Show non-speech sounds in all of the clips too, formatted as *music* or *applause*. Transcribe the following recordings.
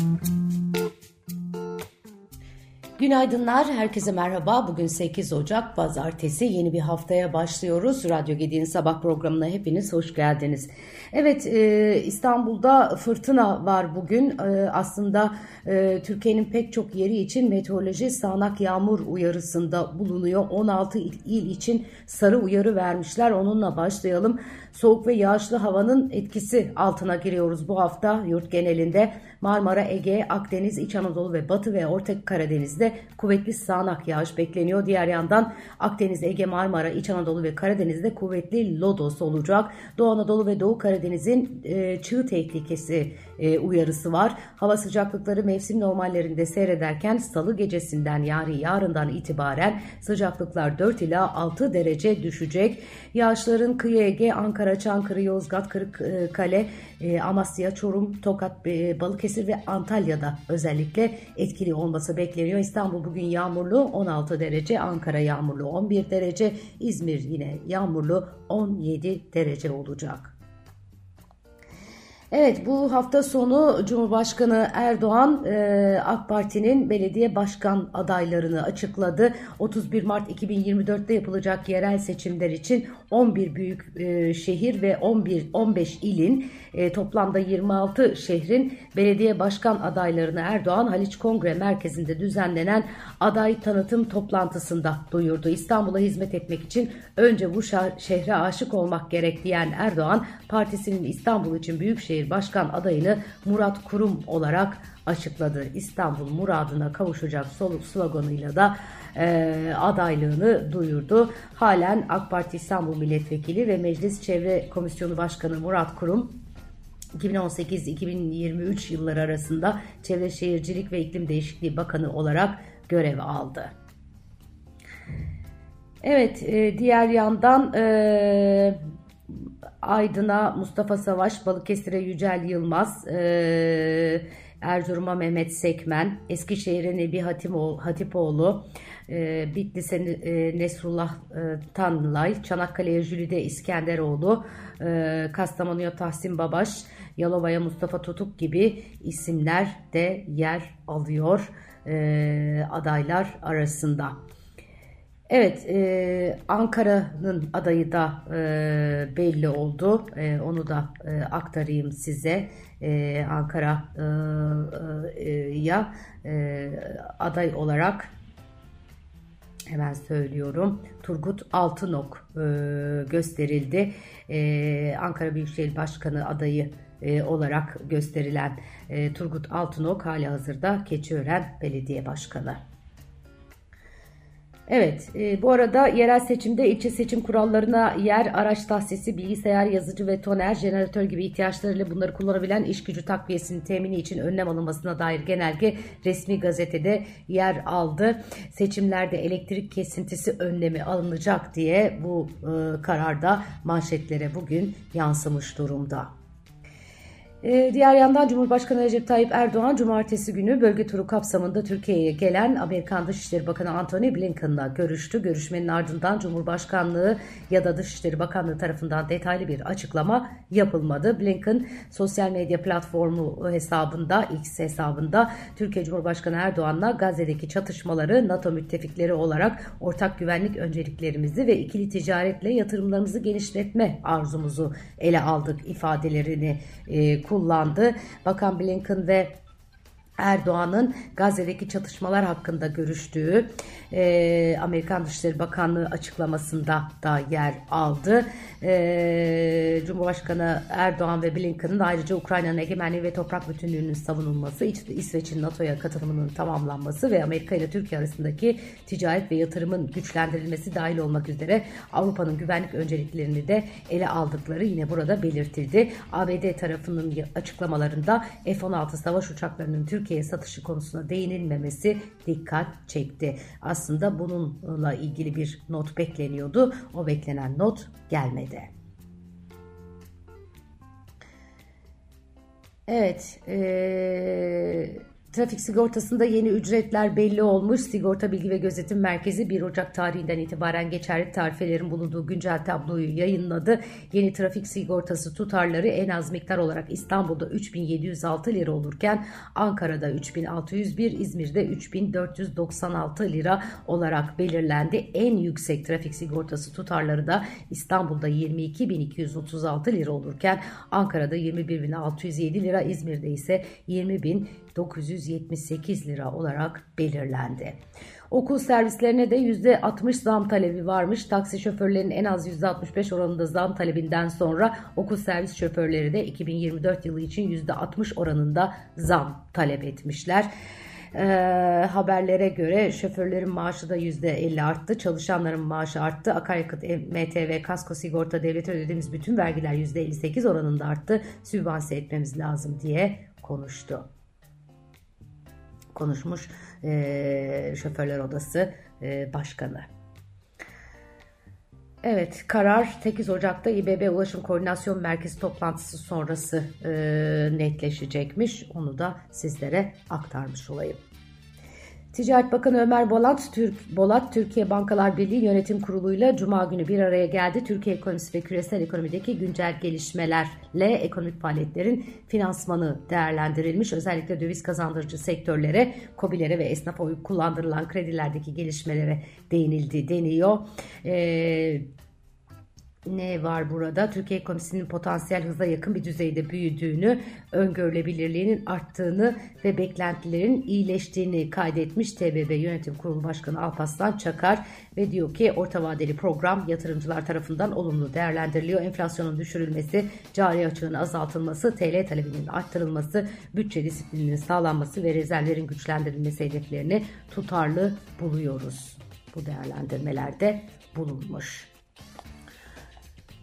Mm-hmm. Günaydınlar, herkese merhaba. Bugün 8 Ocak Pazartesi yeni bir haftaya başlıyoruz. Radyo Gedi'nin sabah programına hepiniz hoş geldiniz. Evet, e, İstanbul'da fırtına var bugün. E, aslında e, Türkiye'nin pek çok yeri için meteoroloji sağanak yağmur uyarısında bulunuyor. 16 il, il için sarı uyarı vermişler. Onunla başlayalım. Soğuk ve yağışlı havanın etkisi altına giriyoruz bu hafta yurt genelinde. Marmara, Ege, Akdeniz, İç Anadolu ve Batı ve Orta Karadeniz'de kuvvetli sağanak yağış bekleniyor. Diğer yandan Akdeniz, Ege, Marmara, İç Anadolu ve Karadeniz'de kuvvetli lodos olacak. Doğu Anadolu ve Doğu Karadeniz'in e, çığ tehlikesi e, uyarısı var. Hava sıcaklıkları mevsim normallerinde seyrederken salı gecesinden yani yarından itibaren sıcaklıklar 4 ila 6 derece düşecek. Yağışların kıyı Ege, Ankara, Çankırı, Yozgat, Kırıkkale, e, Amasya, Çorum, Tokat, e, Balıkesir ve Antalya'da özellikle etkili olması bekleniyor. İstanbul bugün yağmurlu 16 derece, Ankara yağmurlu 11 derece, İzmir yine yağmurlu 17 derece olacak. Evet bu hafta sonu Cumhurbaşkanı Erdoğan e, AK Parti'nin belediye başkan adaylarını açıkladı. 31 Mart 2024'te yapılacak yerel seçimler için 11 büyük e, şehir ve 11 15 ilin e, toplamda 26 şehrin belediye başkan adaylarını Erdoğan Haliç Kongre Merkezi'nde düzenlenen aday tanıtım toplantısında duyurdu. İstanbul'a hizmet etmek için önce bu şehre aşık olmak gerek diyen Erdoğan partisinin İstanbul için Büyükşehir Başkan adayını Murat Kurum olarak açıkladı. İstanbul muradına kavuşacak soluk sloganıyla da e, adaylığını duyurdu. Halen AK Parti İstanbul Milletvekili ve Meclis Çevre Komisyonu Başkanı Murat Kurum 2018-2023 yılları arasında Çevre Şehircilik ve İklim Değişikliği Bakanı olarak görev aldı. Evet, e, diğer yandan e, Aydın'a Mustafa Savaş, Balıkesir'e Yücel Yılmaz, e, Erzurum'a Mehmet Sekmen, Eskişehir'e Nebi Hatimoğlu, Hatipoğlu, e, Bitlis'e e, Nesrullah Tanlay, Çanakkale'ye Jülide İskenderoğlu, Kastamonu'ya Tahsin Babaş, Yalova'ya Mustafa Tutuk gibi isimler de yer alıyor adaylar arasında. Evet, e, Ankara'nın adayı da e, belli oldu. E, onu da e, aktarayım size. E, Ankara'ya e, e, aday olarak hemen söylüyorum. Turgut Altınok e, gösterildi. E, Ankara Büyükşehir Başkanı adayı e, olarak gösterilen e, Turgut Altınok hali hazırda Keçiören Belediye Başkanı. Evet, e, bu arada yerel seçimde ilçe seçim kurallarına yer, araç tahsisi, bilgisayar, yazıcı ve toner, jeneratör gibi ihtiyaçlarıyla bunları kullanabilen iş gücü takviyesinin temini için önlem alınmasına dair genelge resmi gazetede yer aldı. Seçimlerde elektrik kesintisi önlemi alınacak diye bu e, kararda manşetlere bugün yansımış durumda. Ee, diğer yandan Cumhurbaşkanı Recep Tayyip Erdoğan cumartesi günü bölge turu kapsamında Türkiye'ye gelen Amerikan Dışişleri Bakanı Antony Blinken'la görüştü. Görüşmenin ardından Cumhurbaşkanlığı ya da Dışişleri Bakanlığı tarafından detaylı bir açıklama yapılmadı. Blinken sosyal medya platformu hesabında, X hesabında Türkiye Cumhurbaşkanı Erdoğan'la Gazze'deki çatışmaları NATO müttefikleri olarak ortak güvenlik önceliklerimizi ve ikili ticaretle yatırımlarımızı genişletme arzumuzu ele aldık ifadelerini e, kullandı. Bakan Blinken ve Erdoğan'ın Gazze'deki çatışmalar hakkında görüştüğü e, Amerikan Dışişleri Bakanlığı açıklamasında da yer aldı. E, Cumhurbaşkanı Erdoğan ve Blinken'ın ayrıca Ukrayna'nın egemenliği ve toprak bütünlüğünün savunulması, İsveç'in NATO'ya katılımının tamamlanması ve Amerika ile Türkiye arasındaki ticaret ve yatırımın güçlendirilmesi dahil olmak üzere Avrupa'nın güvenlik önceliklerini de ele aldıkları yine burada belirtildi. ABD tarafının açıklamalarında F-16 savaş uçaklarının Türkiye'ye satışı konusuna değinilmemesi dikkat çekti. Aslında bununla ilgili bir not bekleniyordu. O beklenen not gelmedi. Evet, ee, Trafik sigortasında yeni ücretler belli olmuş. Sigorta Bilgi ve Gözetim Merkezi 1 Ocak tarihinden itibaren geçerli tarifelerin bulunduğu güncel tabloyu yayınladı. Yeni trafik sigortası tutarları en az miktar olarak İstanbul'da 3706 lira olurken Ankara'da 3601, İzmir'de 3496 lira olarak belirlendi. En yüksek trafik sigortası tutarları da İstanbul'da 22236 lira olurken Ankara'da 21607 lira, İzmir'de ise 20.000 978 lira olarak belirlendi. Okul servislerine de %60 zam talebi varmış. Taksi şoförlerinin en az %65 oranında zam talebinden sonra okul servis şoförleri de 2024 yılı için %60 oranında zam talep etmişler. E, haberlere göre şoförlerin maaşı da %50 arttı. Çalışanların maaşı arttı. Akaryakıt, MTV, kasko sigorta devlete ödediğimiz bütün vergiler %58 oranında arttı. Sübvanse etmemiz lazım diye konuştu konuşmuş e, Şoförler Odası e, Başkanı. Evet karar 8 Ocak'ta İBB Ulaşım Koordinasyon Merkezi toplantısı sonrası e, netleşecekmiş. Onu da sizlere aktarmış olayım. Ticaret Bakanı Ömer Bolat, Türk, Bolat, Türkiye Bankalar Birliği Yönetim Kurulu'yla Cuma günü bir araya geldi. Türkiye ekonomisi ve küresel ekonomideki güncel gelişmelerle ekonomik faaliyetlerin finansmanı değerlendirilmiş. Özellikle döviz kazandırıcı sektörlere, COBİ'lere ve esnafa kullandırılan kredilerdeki gelişmelere değinildi deniyor. Ee, ne var burada? Türkiye ekonomisinin potansiyel hıza yakın bir düzeyde büyüdüğünü, öngörülebilirliğinin arttığını ve beklentilerin iyileştiğini kaydetmiş TBB Yönetim Kurulu Başkanı Alpaslan Çakar ve diyor ki orta vadeli program yatırımcılar tarafından olumlu değerlendiriliyor. Enflasyonun düşürülmesi, cari açığın azaltılması, TL talebinin arttırılması, bütçe disiplininin sağlanması ve rezervlerin güçlendirilmesi hedeflerini tutarlı buluyoruz. Bu değerlendirmelerde bulunmuş.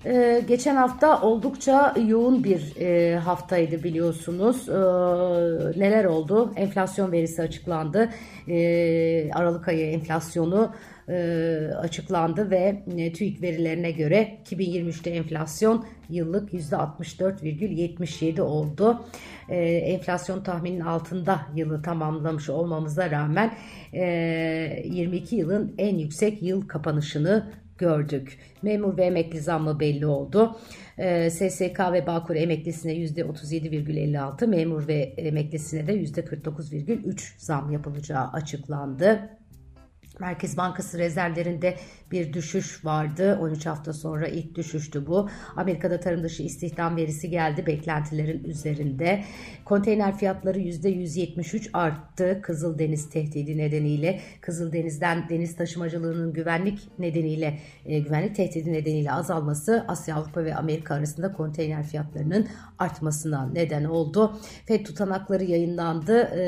Ee, geçen hafta oldukça yoğun bir e, haftaydı biliyorsunuz. Ee, neler oldu? Enflasyon verisi açıklandı. Ee, Aralık ayı enflasyonu e, açıklandı ve e, TÜİK verilerine göre 2023'te enflasyon yıllık %64,77 oldu. E, enflasyon tahminin altında yılı tamamlamış olmamıza rağmen e, 22 yılın en yüksek yıl kapanışını gördük. Memur ve emekli zammı belli oldu. Ee, SSK ve Bağkur emeklisine %37,56, memur ve emeklisine de %49,3 zam yapılacağı açıklandı. Merkez Bankası rezervlerinde bir düşüş vardı. 13 hafta sonra ilk düşüştü bu. Amerika'da tarım dışı istihdam verisi geldi beklentilerin üzerinde. Konteyner fiyatları %173 arttı. Kızıldeniz tehdidi nedeniyle Kızıldeniz'den deniz taşımacılığının güvenlik nedeniyle e, güvenlik tehdidi nedeniyle azalması Asya, Avrupa ve Amerika arasında konteyner fiyatlarının artmasına neden oldu. FED tutanakları yayınlandı e,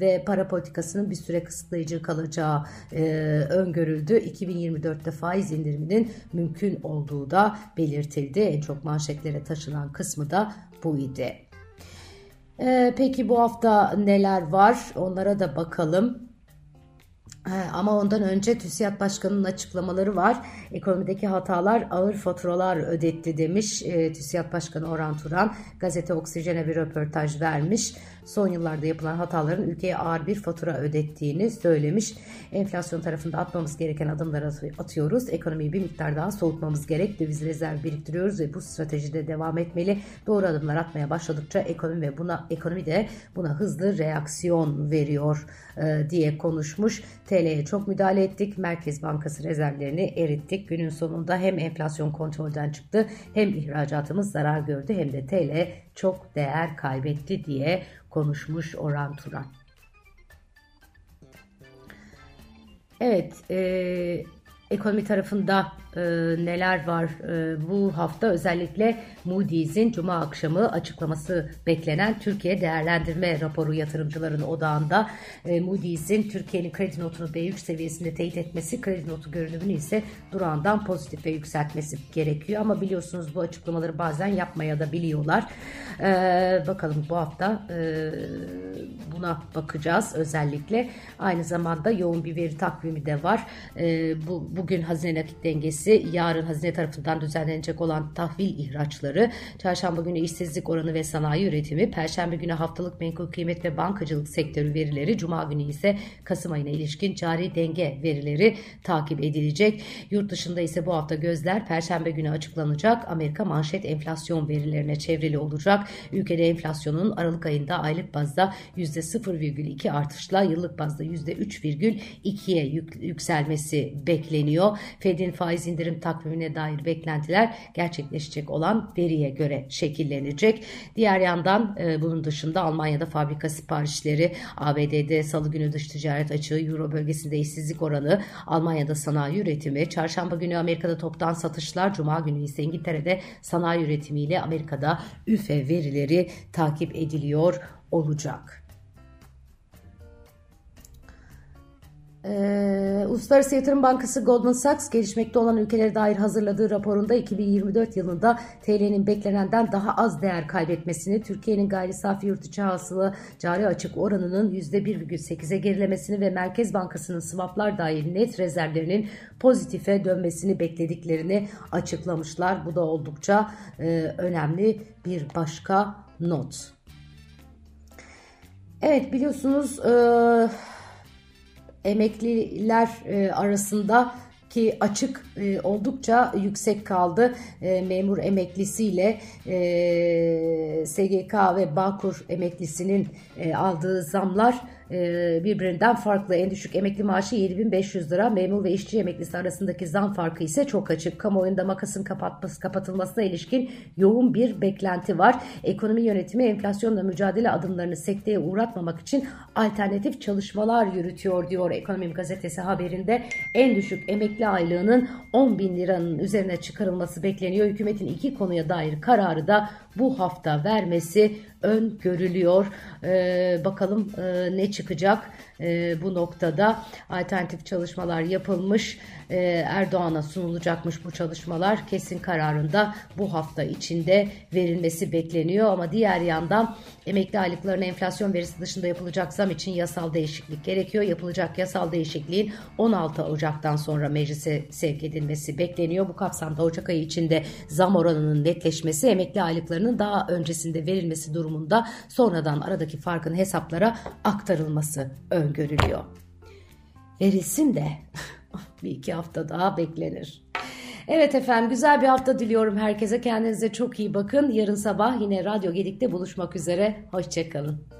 ve para politikasının bir süre kısıtlayıcı kalacağı e, öngörüldü. 2024'te faiz indiriminin mümkün olduğu da belirtildi. En çok manşetlere taşınan kısmı da bu idi. E, peki bu hafta neler var? Onlara da bakalım. Ama ondan önce TÜSİAD Başkanı'nın açıklamaları var. Ekonomideki hatalar ağır faturalar ödetti demiş e, TÜSİAD Başkanı Orhan Turan. Gazete Oksijen'e bir röportaj vermiş son yıllarda yapılan hataların ülkeye ağır bir fatura ödettiğini söylemiş. Enflasyon tarafında atmamız gereken adımları atıyoruz. Ekonomiyi bir miktar daha soğutmamız gerek. Döviz rezerv biriktiriyoruz ve bu stratejide devam etmeli. Doğru adımlar atmaya başladıkça ekonomi ve buna ekonomi de buna hızlı reaksiyon veriyor e, diye konuşmuş. TL'ye çok müdahale ettik. Merkez Bankası rezervlerini erittik. Günün sonunda hem enflasyon kontrolden çıktı hem ihracatımız zarar gördü hem de TL çok değer kaybetti diye konuşmuş Orhan Turan. Evet, e, ekonomi tarafında e, neler var e, bu hafta? Özellikle Moody's'in Cuma akşamı açıklaması beklenen Türkiye değerlendirme raporu yatırımcıların odağında. E, Moody's'in Türkiye'nin kredi notunu B3 seviyesinde teyit etmesi kredi notu görünümünü ise durağından pozitif ve yükseltmesi gerekiyor. Ama biliyorsunuz bu açıklamaları bazen yapmaya da biliyorlar. E, bakalım bu hafta e, buna bakacağız özellikle. Aynı zamanda yoğun bir veri takvimi de var. E, bu Bugün hazine nakit dengesi, yarın hazine tarafından düzenlenecek olan tahvil ihraçları, çarşamba günü işsizlik oranı ve sanayi üretimi, perşembe günü haftalık menkul kıymet ve bankacılık sektörü verileri, cuma günü ise Kasım ayına ilişkin cari denge verileri takip edilecek. Yurt dışında ise bu hafta gözler perşembe günü açıklanacak Amerika manşet enflasyon verilerine çevrili olacak. Ülkede enflasyonun Aralık ayında aylık bazda %0,2 artışla yıllık bazda %3,2'ye yükselmesi bekleniyor. Fed'in faiz indirim takvimine dair beklentiler gerçekleşecek olan veriye göre şekillenecek. Diğer yandan e, bunun dışında Almanya'da fabrika siparişleri, ABD'de salı günü dış ticaret açığı, Euro bölgesinde işsizlik oranı, Almanya'da sanayi üretimi, çarşamba günü Amerika'da toptan satışlar, cuma günü ise İngiltere'de sanayi üretimiyle Amerika'da üfe verileri takip ediliyor olacak. Ee, Uluslararası Yatırım Bankası Goldman Sachs gelişmekte olan ülkelere dair hazırladığı raporunda 2024 yılında TL'nin beklenenden daha az değer kaybetmesini, Türkiye'nin gayri safi yurt içi hasılı cari açık oranının %1,8'e gerilemesini ve Merkez Bankası'nın swaplar dahil net rezervlerinin pozitife dönmesini beklediklerini açıklamışlar. Bu da oldukça e, önemli bir başka not. Evet biliyorsunuz... E, emekliler e, arasında ki açık e, oldukça yüksek kaldı. E, memur emeklisiyle e, SGK ve Bağkur emeklisinin e, aldığı zamlar birbirinden farklı. En düşük emekli maaşı 7500 lira. Memur ve işçi emeklisi arasındaki zam farkı ise çok açık. Kamuoyunda makasın kapatması, kapatılmasına ilişkin yoğun bir beklenti var. Ekonomi yönetimi enflasyonla mücadele adımlarını sekteye uğratmamak için alternatif çalışmalar yürütüyor diyor Ekonomim Gazetesi haberinde. En düşük emekli aylığının 10 bin liranın üzerine çıkarılması bekleniyor. Hükümetin iki konuya dair kararı da bu hafta vermesi öngörülüyor. Ee, bakalım e, ne çıkacak e, bu noktada alternatif çalışmalar yapılmış. E, Erdoğan'a sunulacakmış bu çalışmalar. Kesin kararında bu hafta içinde verilmesi bekleniyor ama diğer yandan emekli aylıklarına enflasyon verisi dışında yapılacak zam için yasal değişiklik gerekiyor. Yapılacak yasal değişikliğin 16 Ocak'tan sonra meclise sevk edilmesi bekleniyor. Bu kapsamda Ocak ayı içinde zam oranının netleşmesi, emekli aylıklarının daha öncesinde verilmesi durumunda sonradan aradaki farkın hesaplara aktarılması öngörülüyor. Verilsin de *laughs* bir iki hafta daha beklenir. Evet efendim güzel bir hafta diliyorum herkese. Kendinize çok iyi bakın. Yarın sabah yine Radyo Gedik'te buluşmak üzere. Hoşçakalın.